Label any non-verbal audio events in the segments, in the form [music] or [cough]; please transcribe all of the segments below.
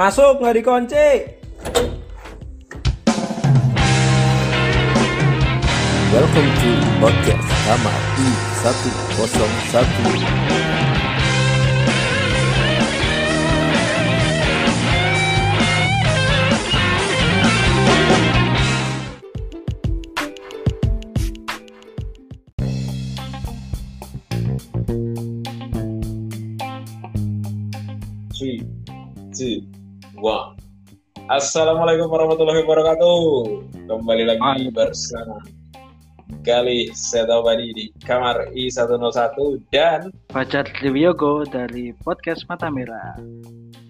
Masuk nggak dikunci. Welcome to podcast Kamar I101 Assalamualaikum warahmatullahi wabarakatuh. Kembali lagi bersama Gali Setobadi di kamar I101 dan Fajar Triwiyogo dari podcast Mata Merah.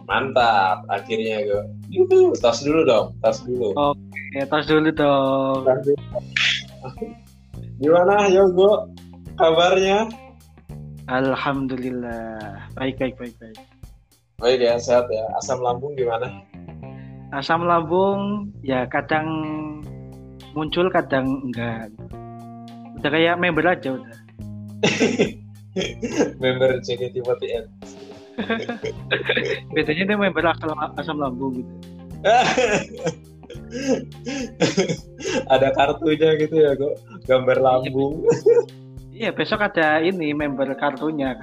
mantap akhirnya gue. Yuhu, tas dulu dong, tas dulu. Oke, tos dulu dong. Tas dulu. Gimana Yogo? Kabarnya? Alhamdulillah. Baik, baik, baik, baik. Baik ya, sehat ya. Asam lambung gimana? Asam lambung ya kadang muncul, kadang enggak. Udah kayak member aja udah. [laughs] Member JKT48. [laughs] Bedanya dia member asam, asam lambung gitu. [laughs] Ada kartunya gitu ya, kok. Gambar lambung. Iya, besok ada ini member kartunya.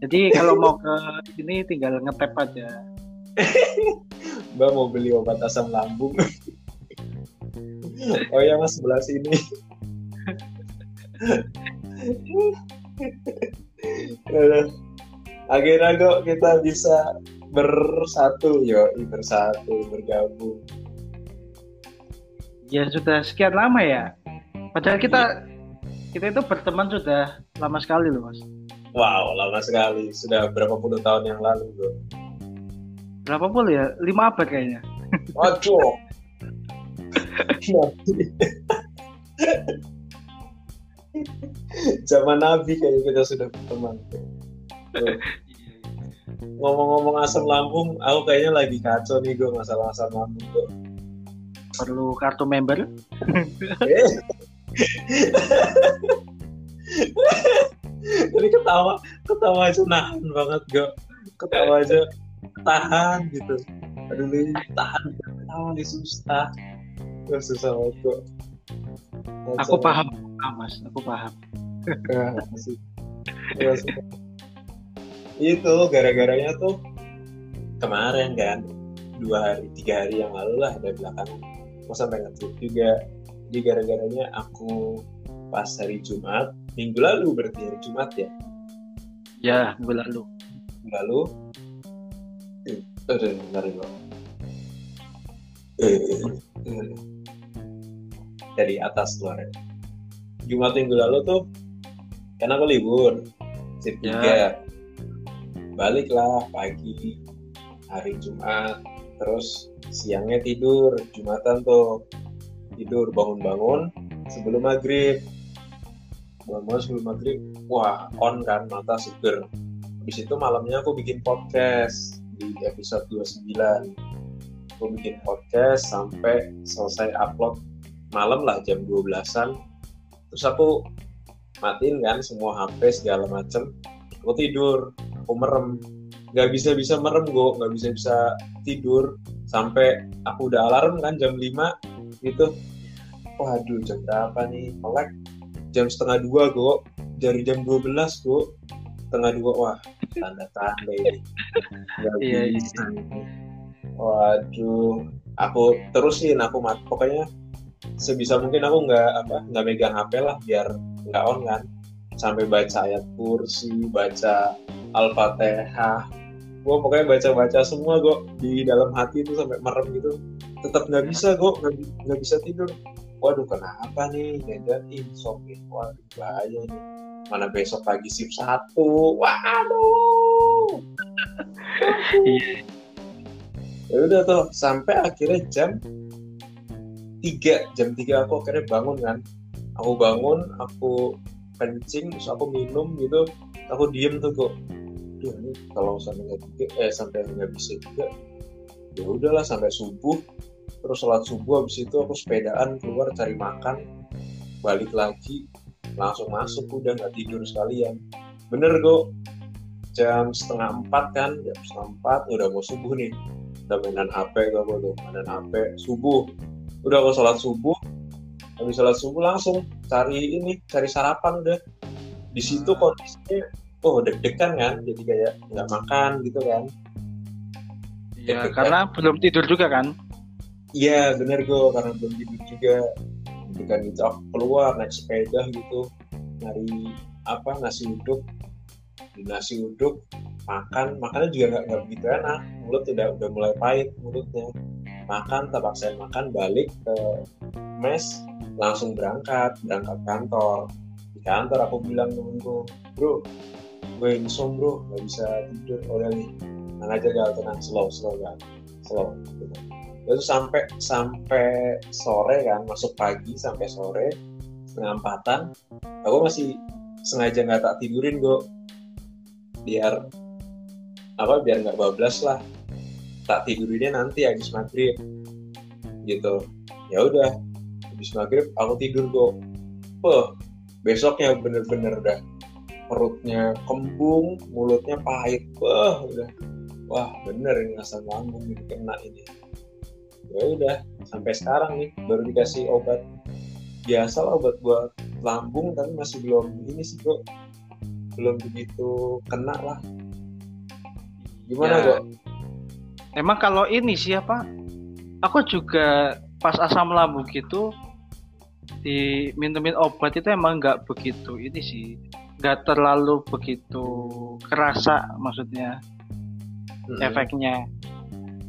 Jadi kalau mau ke sini tinggal ngetap aja. [laughs] Mbak mau beli obat asam lambung. [laughs] oh ya mas sebelah sini. [laughs] Akhirnya kok kita bisa bersatu yo bersatu bergabung. Ya sudah sekian lama ya. Padahal kita kita itu berteman sudah lama sekali loh mas. Wow lama sekali sudah berapa puluh tahun yang lalu bro. Berapa puluh ya? Lima abad kayaknya. Waduh. Zaman Nabi kayaknya kita sudah berteman. Tuh. Ngomong-ngomong asam lambung, aku kayaknya lagi kacau nih gue masalah asam lambung gue. Perlu kartu member. Jadi ketawa, ketawa aja nahan banget gue. Ketawa aja tahan gitu. Aduh ini tahan ketawa nih susah. Gue susah gue. Aku paham, ah, mas. Aku paham. Ya, masih. Ya, masih. itu gara-garanya tuh kemarin kan dua hari tiga hari yang lalu lah dari belakangan aku sampai ngetrip juga jadi gara-garanya aku pas hari Jumat minggu lalu berarti hari Jumat ya Ya, minggu lalu. minggu lalu eh, ya dari atas keluar Jumat minggu lalu tuh kan aku libur shift Ya. tiga. Baliklah pagi hari Jumat terus siangnya tidur Jumatan tuh tidur bangun-bangun sebelum maghrib. Bangun sebelum maghrib wah on kan mata seger. Habis itu malamnya aku bikin podcast di episode 29 aku bikin podcast sampai selesai upload malam lah jam 12an terus aku matiin kan semua HP segala macem. Aku tidur aku merem. Nggak bisa bisa merem gue nggak bisa bisa tidur. Sampai aku udah alarm kan jam 5 gitu. Waduh jam berapa nih? Melek. Jam setengah dua gue dari jam 12 gue setengah dua wah tanda tanda ini. Nggak Iya, iya. bisa. waduh aku terusin aku mat pokoknya sebisa mungkin aku nggak apa nggak megang HP lah biar nggak on kan. Sampai baca ayat kursi baca al-fatihah. Gue pokoknya baca-baca semua gue di dalam hati itu sampai merem gitu. Tetap nggak bisa gue nggak bi- nggak bisa tidur. Waduh kenapa nih? Jangan insomnia waduh bahaya nih mana besok pagi shift satu. Waduh. Iya. ya udah tuh sampai akhirnya jam 3 jam 3 aku akhirnya bangun kan. Aku bangun aku kencing terus aku minum gitu. Aku diem tuh kok. Duh, ini kalau sampai nggak juga eh sampai nggak bisa juga ya udahlah sampai subuh. Terus sholat subuh habis itu aku sepedaan keluar cari makan. Balik lagi langsung masuk udah nggak tidur sekalian. Bener kok jam setengah empat kan jam setengah empat udah mau subuh nih. Udah mainan HP gue tuh. Mainan HP subuh. Udah kalau sholat subuh habis sholat subuh langsung cari ini cari sarapan udah. Di situ Ah. kondisinya oh deg-degan kan jadi kayak nggak makan gitu kan. Ya, karena belum tidur juga kan. iya bener gue karena belum tidur juga ketika gitu keluar naik sepeda gitu nyari apa nasi uduk. Di nasi uduk makan makannya juga nggak nggak begitu enak. Mulut udah udah mulai pahit mulutnya. Makan tak paksain makan balik ke mes langsung berangkat berangkat kantor. Di kantor aku bilang temenku bro gue insom bro nggak bisa tidur. Udah nih tenang aja tenang. Slow slow gal. Slow gitu. Lalu sampai sampai sore kan masuk pagi sampai sore setengah empatan aku masih sengaja nggak tak tidurin gue biar apa biar nggak bablas lah. Tak tidurinnya nanti habis maghrib gitu. Ya udah habis maghrib aku tidur gue Wah, besoknya bener-bener udah perutnya kembung mulutnya pahit. Wah udah. Wah bener ini asam lambung ini kena ini ya udah sampai sekarang nih baru dikasih obat. Biasa lah obat buat lambung tapi masih belum ini sih kok belum begitu kena lah. Gimana Ya. kok Emang kalau ini siapa? Aku juga pas asam lambung gitu diminumin obat itu emang nggak begitu ini sih nggak terlalu begitu kerasa maksudnya efeknya.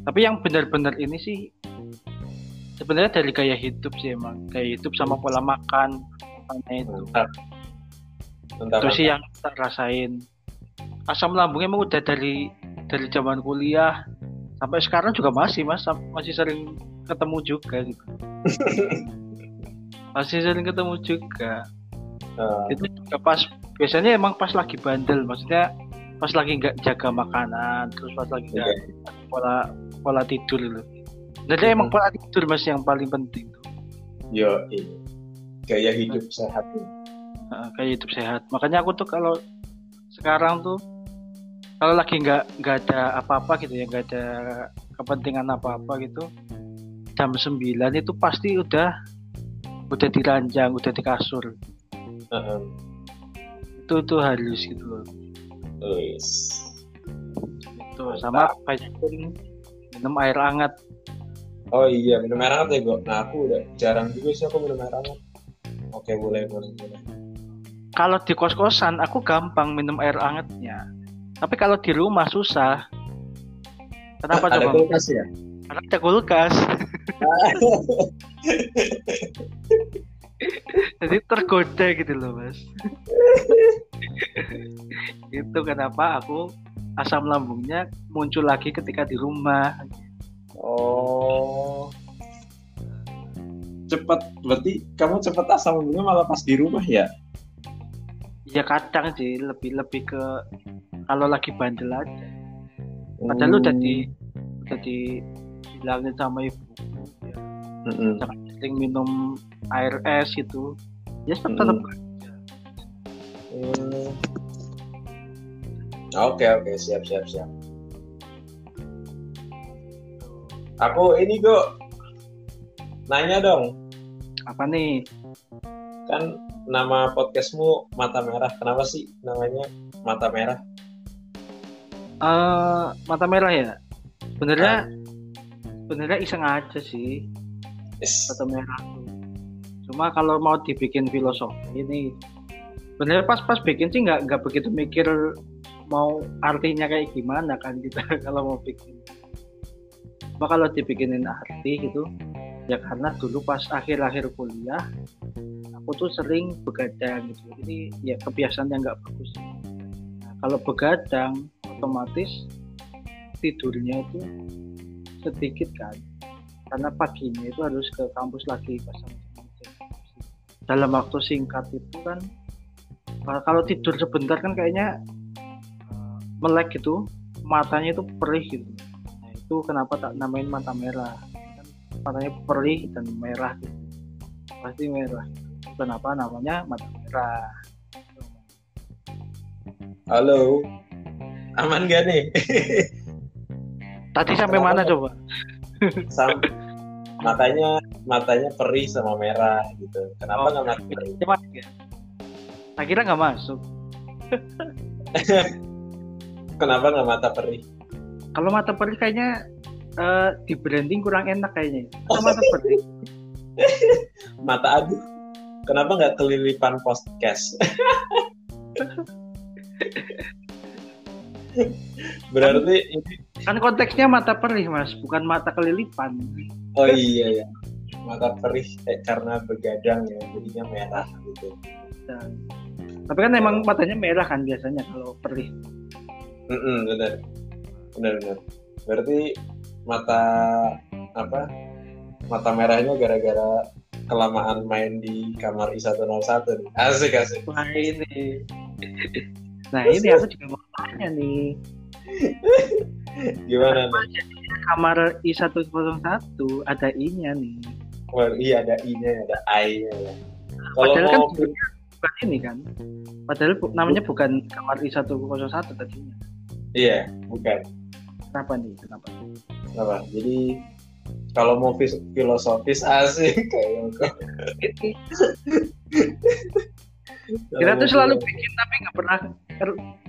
Tapi yang benar-benar ini sih sebenarnya dari gaya hidup sih emang. Gaya hidup sama pola makan makanya itu. Mantap mantap itu sih yang tak rasain. Asam lambungnya emang udah dari dari zaman kuliah. Sampai sekarang juga masih mas. Masih sering ketemu juga gitu. [laughs] Masih sering ketemu juga. Nah, itu juga pas biasanya emang pas lagi bandel. Maksudnya pas lagi nggak jaga makanan terus pas lagi nggak iya. pola pola tidur. loh jadi emang Hmm. pola tidur mas yang paling penting tuh yo iya. gaya hidup sehat nih. Heeh, kayak hidup sehat makanya aku tuh kalau sekarang tuh kalau lagi nggak nggak ada apa-apa gitu ya nggak ada kepentingan apa-apa gitu jam 9 itu pasti udah udah diranjang udah di kasur Heeh. itu tuh harus gitu loh Wis. itu sama banyakin minum air hangat oh iya minum air hangat ya kok nah aku udah jarang juga sih aku minum air hangat. Oke boleh boleh boleh. Kalau di kos-kosan aku gampang minum air hangatnya. Tapi kalau di rumah susah. Kenapa ada coba? kulkas ya? Karena ada kulkas. [laughs] Jadi tergoda gitu loh mas. Itu kenapa aku asam lambungnya muncul lagi ketika di rumah Oh. Cepat, berarti kamu cepat asam lambungnya malah pas di rumah ya? ya kadang sih lebih lebih ke kalau lagi bandel aja padahal lu udah di udah dibilangin sama ibu ya, Mm-mm. jangan sering minum air es gitu ya tetap Hmm. aja Hmm. Oke oke siap siap siap. Aku ini kok nanya dong, apa nih? Kan nama podcastmu Mata Merah. Kenapa sih namanya Mata Merah? Eh, mata merah ya? Sebenarnya sebenarnya iseng aja sih Yes. mata merah cuma kalau mau dibikin filosofi ini sebenarnya pas-pas bikin sih nggak nggak begitu mikir mau artinya kayak gimana kan kita [laughs] kalau mau bikin cuma kalau dibikinin arti gitu? Ya karena dulu pas akhir-akhir kuliah aku tuh sering begadang gitu. Ini ya kebiasaan yang nggak bagus. Nah, kalau begadang otomatis tidurnya itu sedikit kan. Karena paginya itu harus ke kampus lagi pas sama skripsi. dalam waktu singkat itu kan kalau- kalau tidur sebentar kan kayaknya eh, melek gitu. Matanya itu perih gitu. nah itu kenapa tak namain mata merah kan matanya perih dan merah gitu pasti merah kenapa namanya mata merah Halo, aman gak nih? Tadi sampai Kenapa mana coba? Sam matanya matanya perih sama merah gitu. Kenapa Oh, nggak mata perih? Cuma ya. Tak kira nggak masuk. [laughs] Kenapa nggak mata perih? Kalau mata perih kayaknya eh, di branding kurang enak kayaknya. Kalau mata [laughs] perih. Mata aduh. Kenapa nggak kelilipan podcast? [laughs] Berarti ini Kan konteksnya mata perih mas, bukan mata kelilipan. oh iya ya. Mata perih eh, karena begadang ya, jadinya merah gitu. Dan- tapi kan emang matanya merah kan biasanya kalau perih. Mm-mm, benar. Benar benar. Berarti mata apa? Mata merahnya gara-gara kelamaan main di kamar I101 nih. Asik asik. Wah ini. [laughs] Nah ini aku juga mau tanya nih. Gimana nih? Kamar I101 ada I-nya nih. Wah, iya ada I-nya, ada I-nya ya. Kalau Padahal kan mau sebenarnya bukan ini kan. Padahal bu- namanya bukan kamar I101 tadinya. iya, bukan. Kenapa nih? Kenapa? Apa? Jadi kalau mau fis- filosofis [laughs] asik kayak kok. [laughs] Kita tuh selalu bikin tapi nggak pernah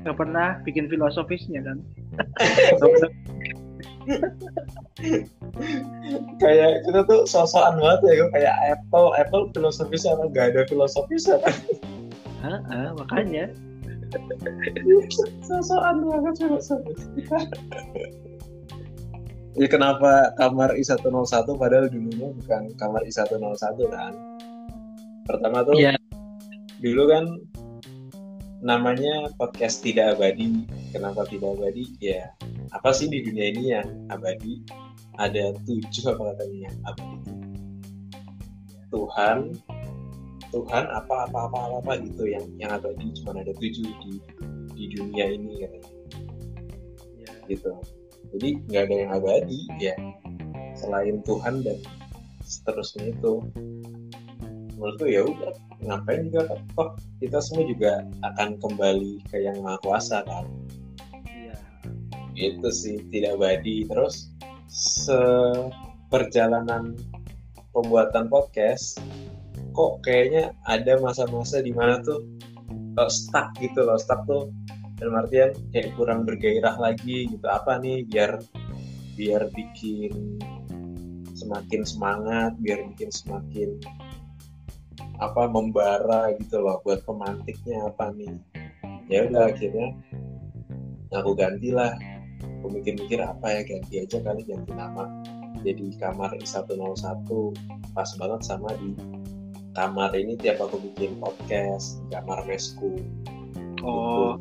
nggak pernah bikin filosofisnya kan. [laughs] kayak kita tuh sosokan banget ya kayak Apple Apple filosofis apa nggak ada filosofis apa Heeh, makanya. Sosokan banget filosofis ya kenapa kamar I101 padahal dulunya bukan kamar I101 kan? Pertama tuh Iya. dulu kan namanya podcast tidak abadi. Kenapa tidak abadi? Ya apa sih di dunia ini yang abadi? Ada tujuh apa katanya? Yang abadi. Tuhan Tuhan apa apa apa apa, apa gitu yang yang abadi cuma ada tujuh di di dunia ini katanya. Ya. gitu. Jadi nggak ada yang abadi ya. Selain Tuhan dan seterusnya itu. Menurutku ya udah. Ngapain juga kan toh kita semua juga akan kembali ke yang maha kuasa kan? Iya. itu sih tidak abadi. Terus seperjalanan pembuatan podcast kok kayaknya ada masa-masa di mana tuh eh, stuck gitu loh stuck tuh dalam artian kayak kurang bergairah lagi gitu. Apa nih biar biar bikin semakin semangat biar bikin semakin apa membara gitu loh buat pemantiknya apa nih. Ya udah akhirnya aku gantilah aku mikir-mikir apa ya ganti aja kali ganti nama jadi kamar I101 pas banget sama di kamar ini tiap aku bikin podcast di kamar mesku Oh,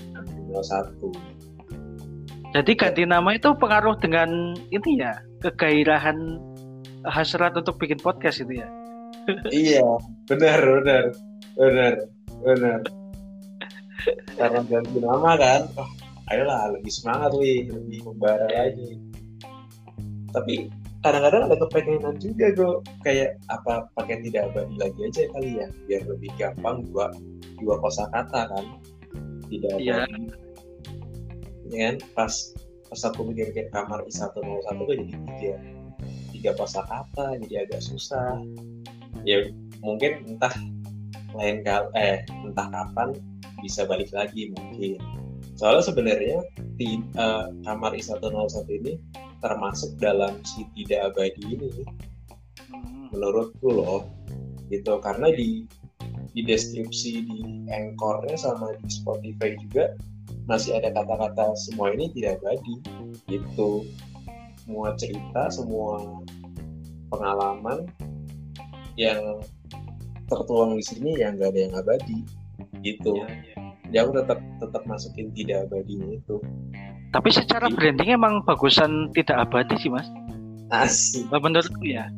Gitu. 01 jadi ganti nama itu pengaruh dengan ini ya kegairahan hasrat untuk bikin podcast itu ya. iya benar benar benar benar karena ganti nama kan oh, ayolah lebih semangat wih lebih membara lagi tapi kadang-kadang ada kepengenan juga kok kayak apa pakai tidak abadi lagi aja kali ya biar lebih gampang dua dua kosakata kan. Tidak abadi. Ya kan? Pas pas aku mikir kayak kamar I101 tuh jadi tiga tiga kosakata jadi agak susah. Ya mungkin entah lain kali eh entah kapan bisa balik lagi mungkin. Soalnya sebenarnya di eh, kamar I101 ini termasuk dalam si tidak abadi ini. Hmm. menurutku loh gitu. Karena di di deskripsi di anchornya sama di Spotify juga masih ada kata-kata semua ini tidak abadi gitu. Semua cerita semua pengalaman yang tertuang di sini yang nggak ada yang abadi gitu. Iya, iya. ya aku tetap tetap masukin tidak abadinya itu Tapi secara branding emang bagusan tidak abadi sih mas. asik. Menurutku ya.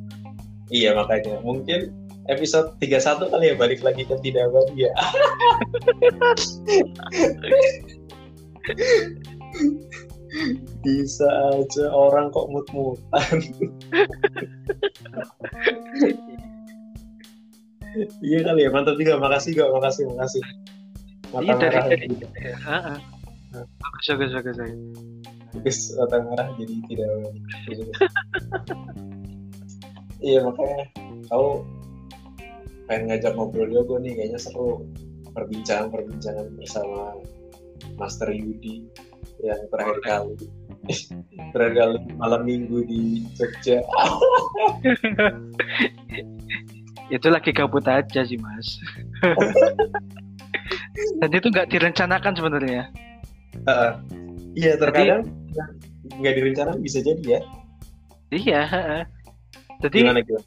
iya makanya. Mungkin episode 31 kali ya balik lagi ke tidak abadi ya. Bisa aja orang kok mut-mutan. Iya kali ya mantap juga. Makasih gak makasih makasih. Mata Iya, dari- dari-. Bagus bagus bagus. bagus. Otak merah jadi tidak iya makanya kau pengen ngajak ngobrol juga nih kayaknya seru perbincangan-perbincangan bersama Master Yudi yang terakhir kali [laughs] terakhir kali malam minggu di Jogja [laughs] itu lagi gabut aja sih mas [laughs] dan itu nggak direncanakan sebenarnya Heeh. iya terkadang nggak direncanakan bisa jadi ya. Iya jadi gimana gitu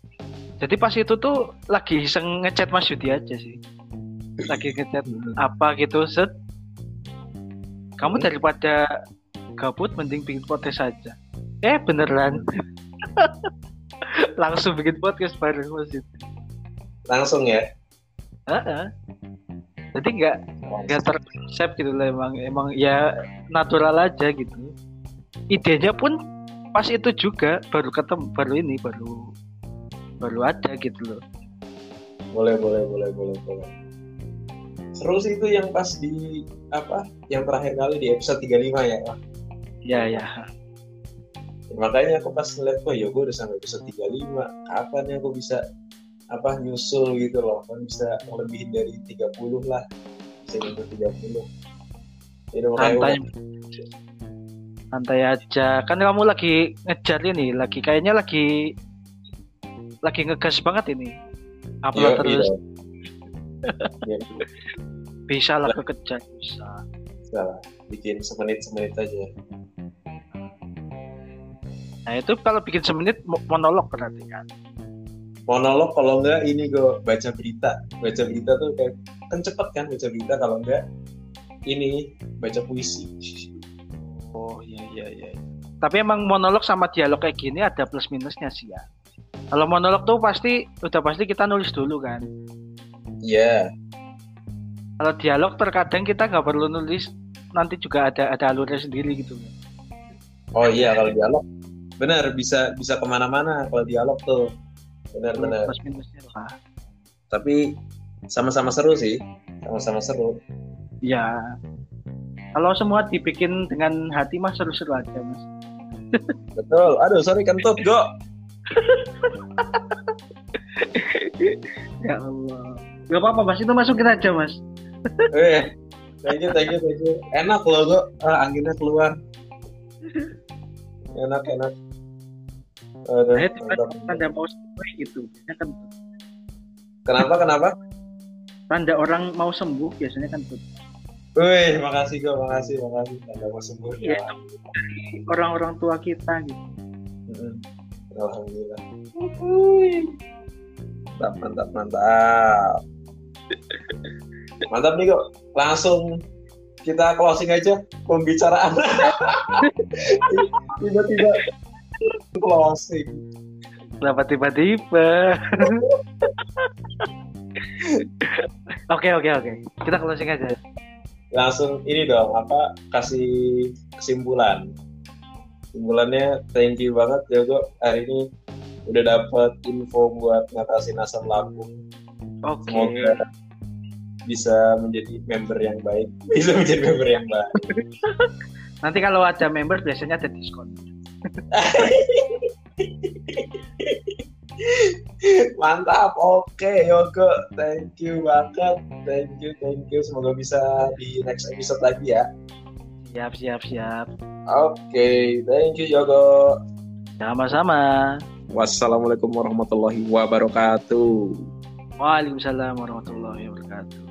jadi pas itu tuh lagi iseng ngechat Mas Yudi aja sih. Lagi ngechat apa gitu set. Kamu Hmm. daripada gabut mending bikin podcast aja. Eh beneran. [laughs] Langsung bikin podcast bareng Mas Yudi. Langsung ya? Heeh. jadi nggak nggak terkonsep gitu. lah emang emang ya natural aja gitu. Idenya pun pas itu juga baru ketemu baru ini baru baru ada gitu loh. Boleh boleh boleh boleh boleh. Seru sih itu yang pas di apa yang terakhir kali di episode 35 ya Wah, ya ya. Makanya aku pas ngeliat kok ya gue udah sampai episode 35 kapan ya aku bisa apa nyusul gitu loh. Kan bisa lebih dari 30 lah 30 jadi makanya santai santai aja. Kan kamu lagi ngejar ini lagi kayaknya lagi lagi ngegas banget ini. Upload Iya, terus. iya. [laughs] Iya, bisa lah. kekejar bisa. Bisa lah. bikin semenit semenit aja. Nah itu kalau bikin semenit mo- monolog berarti kan monolog kalau enggak ini gue baca berita. Baca berita tuh kayak kan cepet kan baca berita kalau enggak ini baca puisi. Oh iya iya iya. Tapi emang monolog sama dialog kayak gini ada plus minusnya sih ya. Kalau monolog tuh pasti udah pasti kita nulis dulu kan. Iya. Kalau dialog terkadang kita nggak perlu nulis nanti juga ada ada alurnya sendiri gitu. Oh iya kalau dialog. Benar bisa bisa ke mana-mana kalau dialog tuh benar-benar plus minusnya lah. Tapi sama-sama seru sih sama-sama seru. Ya kalau semua dibikin dengan hati mas seru-seru aja mas. Betul. Aduh sorry kentut go ya Allah. Gak apa-apa mas. Itu masukin aja mas. Eh thank you thank you thank you. Enak loh go ah, anginnya keluar. Enak enak Aduh, saya tiba mantap. tanda mau sembuh gitu biasanya kan kenapa kenapa tanda orang mau sembuh biasanya kan tuh Wih, makasih go, makasih, makasih. Anda mau sembuh ya. Iya. dari orang-orang tua kita gitu Mm-mm. Alhamdulillah. Mantap, mantap, mantap. Mantap nih kok. Langsung kita closing aja pembicaraan. [laughs] Tiba-tiba closing. kenapa tiba-tiba oke oke oke kita closing aja Langsung ini dong, apa kasih kesimpulan. Kesimpulannya thank you banget Jago hari ini udah dapat info buat ngatasin asam lambung. oke Semoga bisa menjadi member yang baik, [laughs] bisa menjadi member yang baik. nanti kalau ada member biasanya ada diskon Mantap, oke Yogo, thank you banget, thank you, thank you. Semoga bisa di next episode lagi ya. siap siap siap Oke, thank you Yogo. sama-sama Wassalamualaikum warahmatullahi wabarakatuh. Waalaikumsalam warahmatullahi wabarakatuh